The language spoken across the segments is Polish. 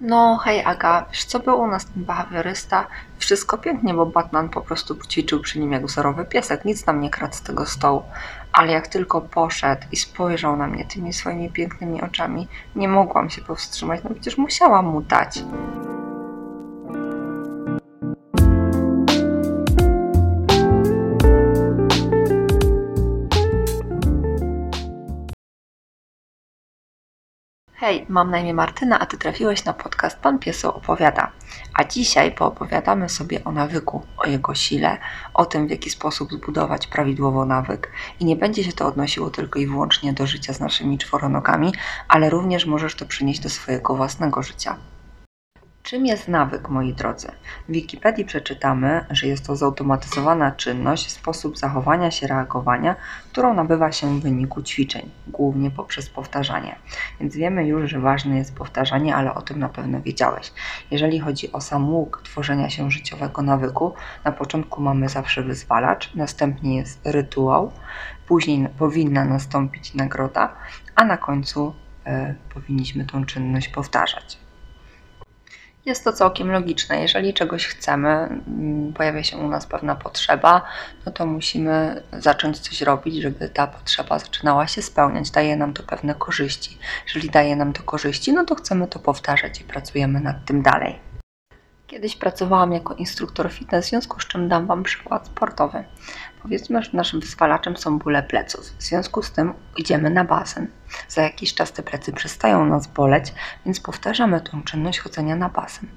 No, hej Aga, wiesz co był u nas ten behawiorysta? Wszystko pięknie, bo Batman po prostu ćwiczył przy nim jak wzorowy piesek, nic nam nie kradł z tego stołu. Ale jak tylko poszedł i spojrzał na mnie tymi swoimi pięknymi oczami, nie mogłam się powstrzymać, no przecież musiałam mu dać. Hej, mam na imię Martyna, a Ty trafiłeś na podcast Pan Pieso opowiada. A dzisiaj poopowiadamy sobie o nawyku, o jego sile, o tym w jaki sposób zbudować prawidłowo nawyk. I nie będzie się to odnosiło tylko i wyłącznie do życia z naszymi czworonogami, ale również możesz to przynieść do swojego własnego życia. Czym jest nawyk, moi drodzy? W Wikipedii przeczytamy, że jest to zautomatyzowana czynność, sposób zachowania się, reagowania, którą nabywa się w wyniku ćwiczeń, głównie poprzez powtarzanie. Więc wiemy już, że ważne jest powtarzanie, ale o tym na pewno wiedziałeś. Jeżeli chodzi o sam łuk tworzenia się życiowego nawyku, na początku mamy zawsze wyzwalacz, następnie jest rytuał, później powinna nastąpić nagroda, a na końcu e, powinniśmy tą czynność powtarzać. Jest to całkiem logiczne. Jeżeli czegoś chcemy, mm, pojawia się u nas pewna potrzeba, no to musimy zacząć coś robić, żeby ta potrzeba zaczynała się spełniać. Daje nam to pewne korzyści. Jeżeli daje nam to korzyści, no to chcemy to powtarzać i pracujemy nad tym dalej. Kiedyś pracowałam jako instruktor fitness, w związku z czym dam Wam przykład sportowy. Powiedzmy, że naszym wyzwalaczem są bóle pleców. W związku z tym idziemy na basen. Za jakiś czas te plecy przestają nas boleć, więc powtarzamy tą czynność chodzenia na basen.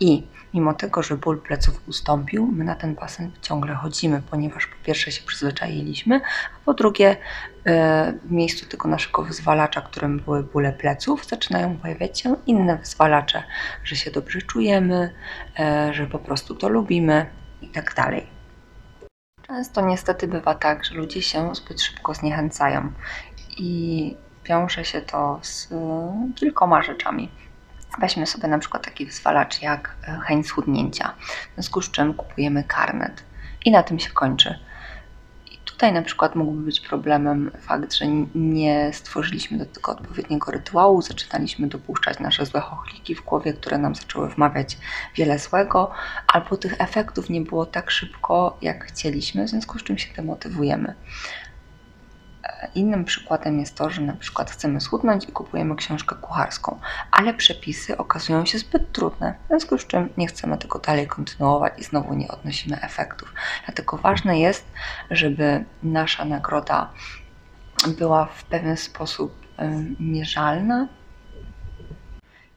I mimo tego, że ból pleców ustąpił, my na ten basen ciągle chodzimy, ponieważ po pierwsze się przyzwyczailiśmy, a po drugie e, w miejscu tego naszego wyzwalacza, którym były bóle pleców, zaczynają pojawiać się inne wyzwalacze, że się dobrze czujemy, e, że po prostu to lubimy i tak dalej. Często niestety bywa tak, że ludzie się zbyt szybko zniechęcają i wiąże się to z kilkoma rzeczami. Weźmy sobie na przykład taki wyzwalacz jak e, chęć schudnięcia, w związku z czym kupujemy karnet i na tym się kończy. Tutaj na przykład mógłby być problemem fakt, że nie stworzyliśmy do tego odpowiedniego rytuału, zaczynaliśmy dopuszczać nasze złe chochliki w głowie, które nam zaczęły wmawiać wiele złego, albo tych efektów nie było tak szybko, jak chcieliśmy, w związku z czym się demotywujemy. Innym przykładem jest to, że na przykład chcemy schudnąć i kupujemy książkę kucharską, ale przepisy okazują się zbyt trudne, w związku z czym nie chcemy tego dalej kontynuować i znowu nie odnosimy efektów. Dlatego ważne jest, żeby nasza nagroda była w pewien sposób mierzalna,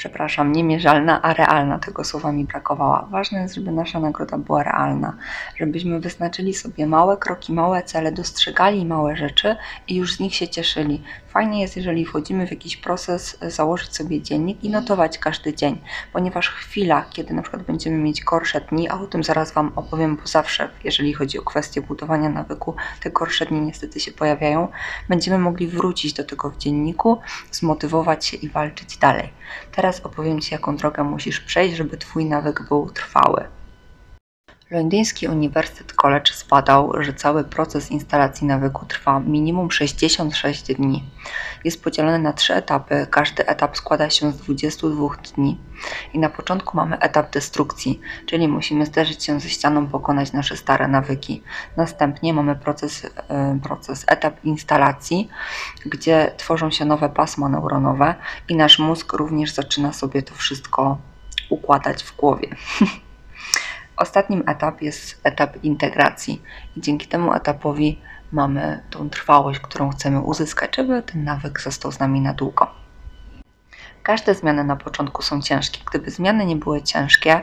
przepraszam, niemierzalna, a realna. Tego słowa mi brakowała. Ważne jest, żeby nasza nagroda była realna, żebyśmy wyznaczyli sobie małe kroki, małe cele, dostrzegali małe rzeczy i już z nich się cieszyli. Fajnie jest, jeżeli wchodzimy w jakiś proces, założyć sobie dziennik i notować każdy dzień, ponieważ chwila, kiedy na przykład będziemy mieć gorsze dni, a o tym zaraz Wam opowiem, bo zawsze, jeżeli chodzi o kwestię budowania nawyku, te gorsze dni niestety się pojawiają, będziemy mogli wrócić do tego w dzienniku, zmotywować się i walczyć dalej. Teraz opowiem Ci, jaką drogę musisz przejść, żeby Twój nawyk był trwały. Londyński Uniwersytet College zbadał, że cały proces instalacji nawyku trwa minimum 66 dni. Jest podzielony na trzy etapy. Każdy etap składa się z 22 dni. I na początku mamy etap destrukcji, czyli musimy zderzyć się ze ścianą, pokonać nasze stare nawyki. Następnie mamy proces, e, proces etap instalacji, gdzie tworzą się nowe pasma neuronowe i nasz mózg również zaczyna sobie to wszystko układać w głowie. Ostatnim etap jest etap integracji i dzięki temu etapowi mamy tą trwałość, którą chcemy uzyskać, żeby ten nawyk został z nami na długo. Każde zmiany na początku są ciężkie. Gdyby zmiany nie były ciężkie,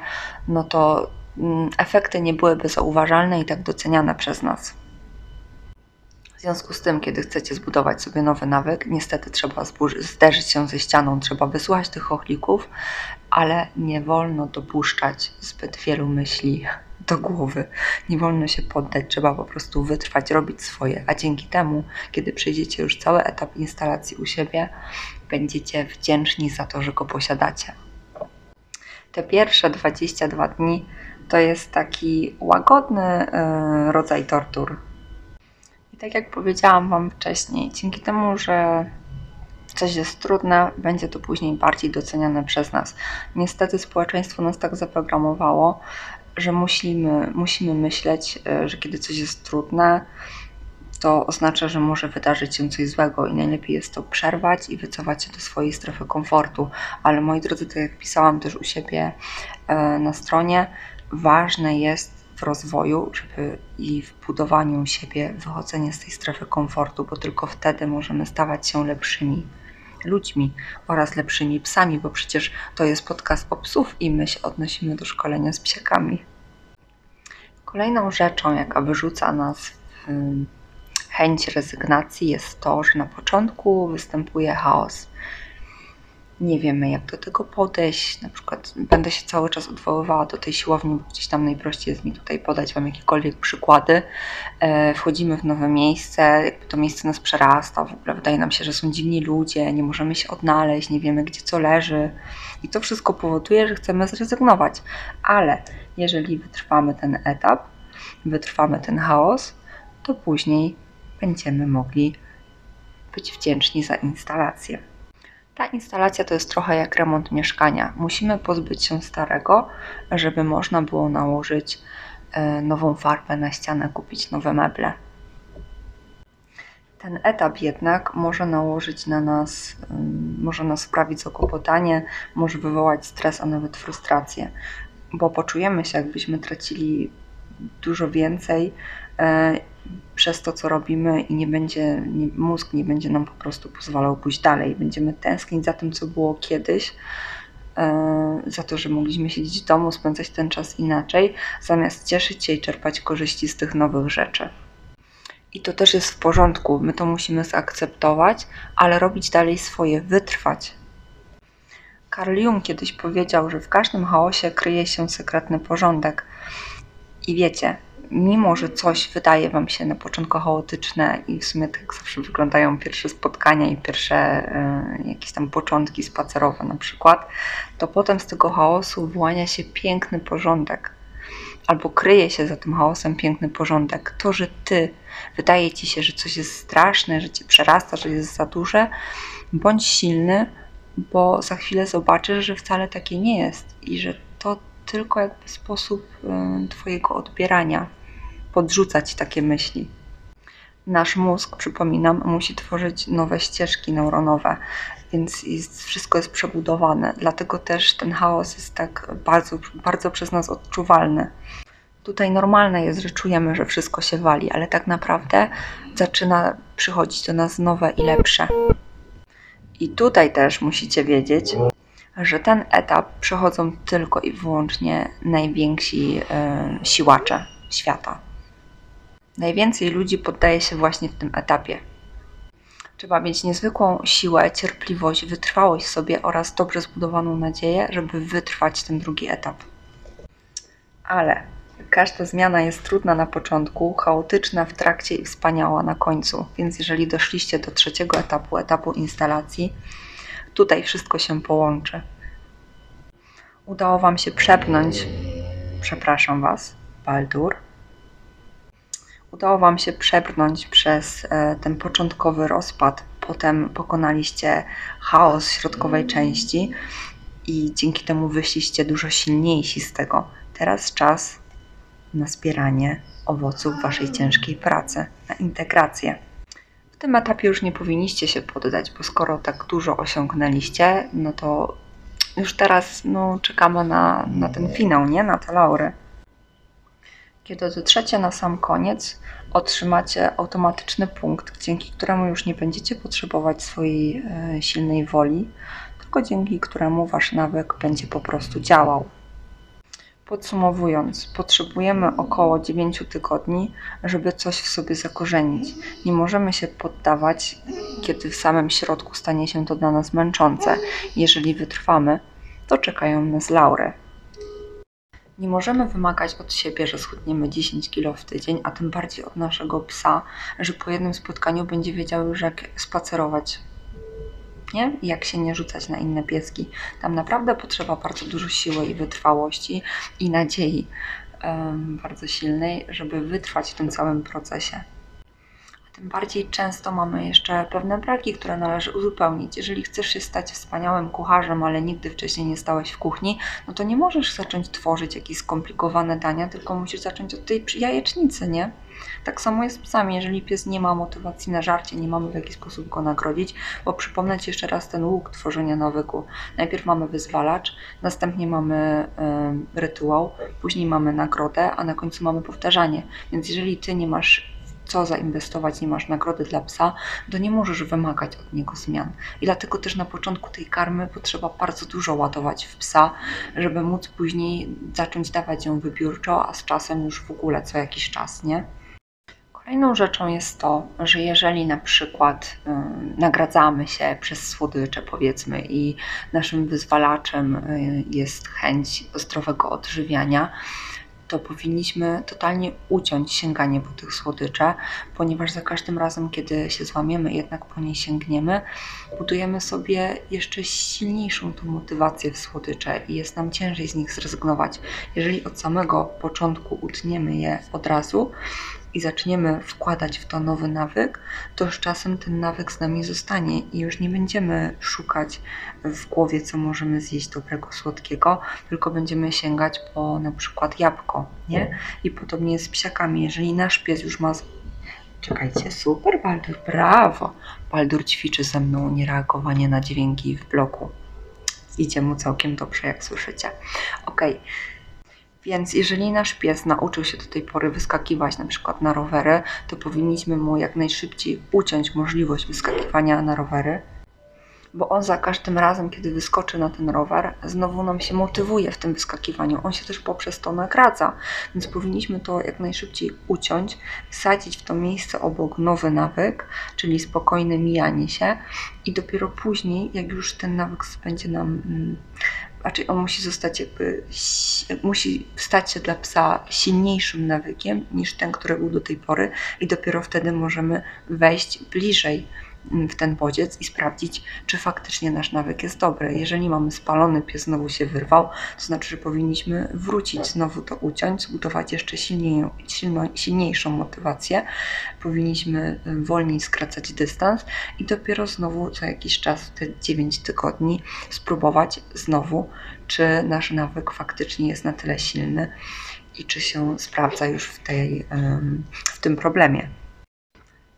no to mm, efekty nie byłyby zauważalne i tak doceniane przez nas. W związku z tym, kiedy chcecie zbudować sobie nowy nawyk, niestety trzeba zderzyć się ze ścianą, trzeba wysłuchać tych ochlików, ale nie wolno dopuszczać zbyt wielu myśli do głowy. Nie wolno się poddać, trzeba po prostu wytrwać, robić swoje, a dzięki temu, kiedy przejdziecie już cały etap instalacji u siebie, będziecie wdzięczni za to, że go posiadacie. Te pierwsze 22 dni to jest taki łagodny yy, rodzaj tortur. I tak jak powiedziałam Wam wcześniej, dzięki temu, że coś jest trudne, będzie to później bardziej doceniane przez nas. Niestety społeczeństwo nas tak zaprogramowało, że musimy, musimy myśleć, e, że kiedy coś jest trudne, to oznacza, że może wydarzyć się coś złego i najlepiej jest to przerwać i wycofać się do swojej strefy komfortu. Ale moi drodzy, tak jak pisałam też u siebie e, na stronie, ważne jest w rozwoju żeby i w budowaniu siebie wychodzenie z tej strefy komfortu, bo tylko wtedy możemy stawać się lepszymi ludźmi oraz lepszymi psami, bo przecież to jest podcast o psów i my się odnosimy do szkolenia z psiakami. Kolejną rzeczą, jaka wyrzuca nas w chęć rezygnacji, jest to, że na początku występuje chaos nie wiemy, jak do tego podejść. Na przykład będę się cały czas odwoływała do tej siłowni, bo gdzieś tam najprościej jest mi tutaj podać Wam jakiekolwiek przykłady. E, wchodzimy w nowe miejsce, jakby to miejsce nas przerasta, w ogóle wydaje nam się, że są dziwni ludzie, nie możemy się odnaleźć, nie wiemy, gdzie co leży. I to wszystko powoduje, że chcemy zrezygnować. Ale jeżeli wytrwamy ten etap, wytrwamy ten chaos, to później będziemy mogli być wdzięczni za instalację. Ta instalacja to jest trochę jak remont mieszkania. Musimy pozbyć się starego, żeby można było nałożyć e, nową farbę na ścianę, kupić nowe meble. Ten etap jednak może nałożyć na nas, może nas sprawić zakłopotanie, może wywołać stres, a nawet frustrację, bo poczujemy się, jakbyśmy tracili dużo więcej przez to, co robimy i nie będzie, nie, mózg nie będzie nam po prostu pozwalał pójść dalej. Będziemy tęsknić za tym, co było kiedyś, e, za to, że mogliśmy siedzieć w domu, spędzać ten czas inaczej, zamiast cieszyć się i czerpać korzyści z tych nowych rzeczy. I to też jest w porządku, my to musimy zaakceptować, ale robić dalej swoje, wytrwać. Carl Jung kiedyś powiedział, że w każdym chaosie kryje się sekretny porządek. I wiecie, mimo że coś wydaje Wam się na początku chaotyczne i w sumie tak zawsze wyglądają pierwsze spotkania i pierwsze y, jakieś tam początki spacerowe na przykład, to potem z tego chaosu wyłania się piękny porządek. Albo kryje się za tym chaosem piękny porządek. To, że Ty wydaje Ci się, że coś jest straszne, że Cię przerasta, że jest za duże, bądź silny, bo za chwilę zobaczysz, że wcale takie nie jest i że to tylko jakby sposób y, Twojego odbierania podrzucać takie myśli. Nasz mózg, przypominam, musi tworzyć nowe ścieżki neuronowe, więc jest, wszystko jest przebudowane. Dlatego też ten chaos jest tak bardzo, bardzo przez nas odczuwalny. Tutaj normalne jest, że czujemy, że wszystko się wali, ale tak naprawdę zaczyna przychodzić do nas nowe i lepsze. I tutaj też musicie wiedzieć, że ten etap przechodzą tylko i wyłącznie najwięksi yy, siłacze świata. Najwięcej ludzi poddaje się właśnie w tym etapie. Trzeba mieć niezwykłą siłę, cierpliwość, wytrwałość w sobie oraz dobrze zbudowaną nadzieję, żeby wytrwać ten drugi etap. Ale każda zmiana jest trudna na początku, chaotyczna w trakcie i wspaniała na końcu. Więc jeżeli doszliście do trzeciego etapu, etapu instalacji, tutaj wszystko się połączy. Udało Wam się przepnąć, przepraszam Was, Baldur, udało Wam się przebrnąć przez e, ten początkowy rozpad, potem pokonaliście chaos środkowej części i dzięki temu wyszliście dużo silniejsi z tego. Teraz czas na zbieranie owoców Waszej ciężkiej pracy, na integrację. W tym etapie już nie powinniście się poddać, bo skoro tak dużo osiągnęliście, no to już teraz no, czekamy na, na ten finał, nie? Na te laury. Kiedy dotrzecie na sam koniec, otrzymacie automatyczny punkt, dzięki któremu już nie będziecie potrzebować swojej e, silnej woli, tylko dzięki któremu wasz nawyk będzie po prostu działał. Podsumowując, potrzebujemy około 9 tygodni, żeby coś w sobie zakorzenić. Nie możemy się poddawać, kiedy w samym środku stanie się to dla nas męczące. Jeżeli wytrwamy, to czekają nas laury. Nie możemy wymagać od siebie, że schudniemy 10 kg w tydzień, a tym bardziej od naszego psa, że po jednym spotkaniu będzie wiedział już jak spacerować. Nie? Jak się nie rzucać na inne pieski. Tam naprawdę potrzeba bardzo dużo siły i wytrwałości i nadziei um, bardzo silnej, żeby wytrwać w tym całym procesie Tym bardziej często mamy jeszcze pewne braki, które należy uzupełnić. Jeżeli chcesz się stać wspaniałym kucharzem, ale nigdy wcześniej nie stałeś w kuchni, no to nie możesz zacząć tworzyć jakieś skomplikowane dania, tylko musisz zacząć od tej jajecznicy, nie? Tak samo jest z psami. Jeżeli pies nie ma motywacji na żarcie, nie mamy w jaki sposób go nagrodzić, bo przypomnę Ci jeszcze raz ten łuk tworzenia nawyku. Najpierw mamy wyzwalacz, następnie mamy y, rytuał, później mamy nagrodę, a na końcu mamy powtarzanie. Więc jeżeli Ty nie masz co zainwestować, nie masz nagrody dla psa, to nie możesz wymagać od niego zmian. I dlatego też na początku tej karmy potrzeba bardzo dużo ładować w psa, żeby móc później zacząć dawać ją wybiórczo, a z czasem już w ogóle co jakiś czas, nie? Kolejną rzeczą jest to, że jeżeli na przykład y, nagradzamy się przez słodycze, powiedzmy, i naszym wyzwalaczem y, jest chęć zdrowego odżywiania, to powinniśmy totalnie uciąć sięganie po tych słodycze, ponieważ za każdym razem, kiedy się złamiemy jednak po niej sięgniemy, budujemy sobie jeszcze silniejszą tą motywację w słodycze i jest nam ciężej z nich zrezygnować. Jeżeli od samego początku utniemy je od razu, i zaczniemy wkładać w to nowy nawyk, to z czasem ten nawyk z nami zostanie i już nie będziemy szukać w głowie, co możemy zjeść dobrego, słodkiego, tylko będziemy sięgać po na przykład jabłko, nie? I podobnie z psiakami. Jeżeli nasz pies już ma Czekajcie, super, Baldur, brawo. Baldur ćwiczy ze mną niereagowanie na dźwięki w bloku. Idzie mu całkiem dobrze, jak słyszycie. Ok. Więc jeżeli nasz pies nauczył się do tej pory wyskakiwać na przykład na rowery, to powinniśmy mu jak najszybciej uciąć możliwość wyskakiwania na rowery, bo on za każdym razem, kiedy wyskoczy na ten rower, znowu nam się motywuje w tym wyskakiwaniu. On się też poprzez to nagradza, więc powinniśmy to jak najszybciej uciąć, wsadzić w to miejsce obok nowy nawyk, czyli spokojne mijanie się i dopiero później, jak już ten nawyk będzie nam mm, raczej on musi zostać jakby, musi stać się dla psa silniejszym nawykiem niż ten, który był do tej pory i dopiero wtedy możemy wejść bliżej w ten bodziec i sprawdzić, czy faktycznie nasz nawyk jest dobry. Jeżeli mamy spalony, pies znowu się wyrwał, to znaczy, że powinniśmy wrócić, znowu to uciąć, zbudować jeszcze silniej, silno, silniejszą motywację. Powinniśmy y, wolniej skracać dystans i dopiero znowu co jakiś czas, te 9 tygodni, spróbować znowu, czy nasz nawyk faktycznie jest na tyle silny i czy się sprawdza już w, tej, w tym problemie.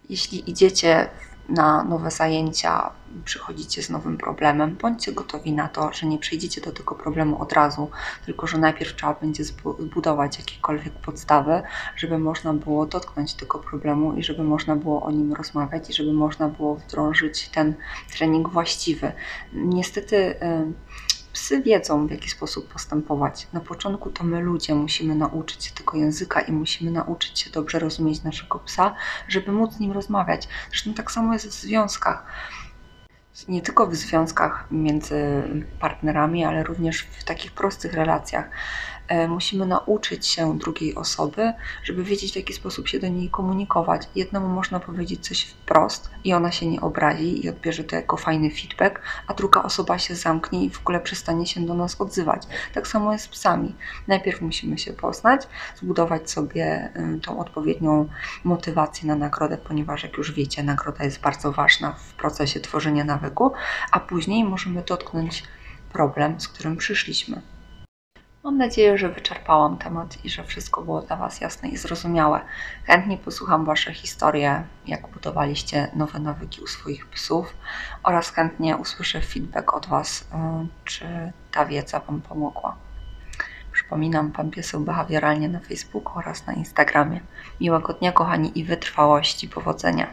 Jeśli idziecie na nowe zajęcia przychodzicie z nowym problemem, bądźcie gotowi na to, że nie przejdziecie do tego problemu od razu, tylko że najpierw trzeba będzie zbudować jakiekolwiek podstawy, żeby można było dotknąć tego problemu i żeby można było o nim rozmawiać i żeby można było wdrożyć ten trening właściwy. Niestety Psy wiedzą, w jaki sposób postępować. Na początku to my, ludzie, musimy nauczyć się tego języka i musimy nauczyć się dobrze rozumieć naszego psa, żeby móc z nim rozmawiać. Zresztą tak samo jest w związkach. Nie tylko w związkach między partnerami, ale również w takich prostych relacjach. E, musimy nauczyć się drugiej osoby, żeby wiedzieć, w jaki sposób się do niej komunikować. Jednemu można powiedzieć coś wprost i ona się nie obrazi i odbierze to jako fajny feedback, a druga osoba się zamknie i w ogóle przestanie się do nas odzywać. Tak samo jest z psami. Najpierw musimy się poznać, zbudować sobie tą odpowiednią motywację na nagrodę, ponieważ jak już wiecie, nagroda jest bardzo ważna w procesie tworzenia nawyku, a później możemy dotknąć problem, z którym przyszliśmy. Mam nadzieję, że wyczerpałam temat i że wszystko było dla Was jasne i zrozumiałe. Chętnie posłucham Wasze historie, jak budowaliście nowe nawyki u swoich psów oraz chętnie usłyszę feedback od Was, y, czy ta wiedza Wam pomogła. Przypominam, Pan Pieseł Behawioralnie na Facebooku oraz na Instagramie. Miłego dnia, kochani, i wytrwałości. Powodzenia.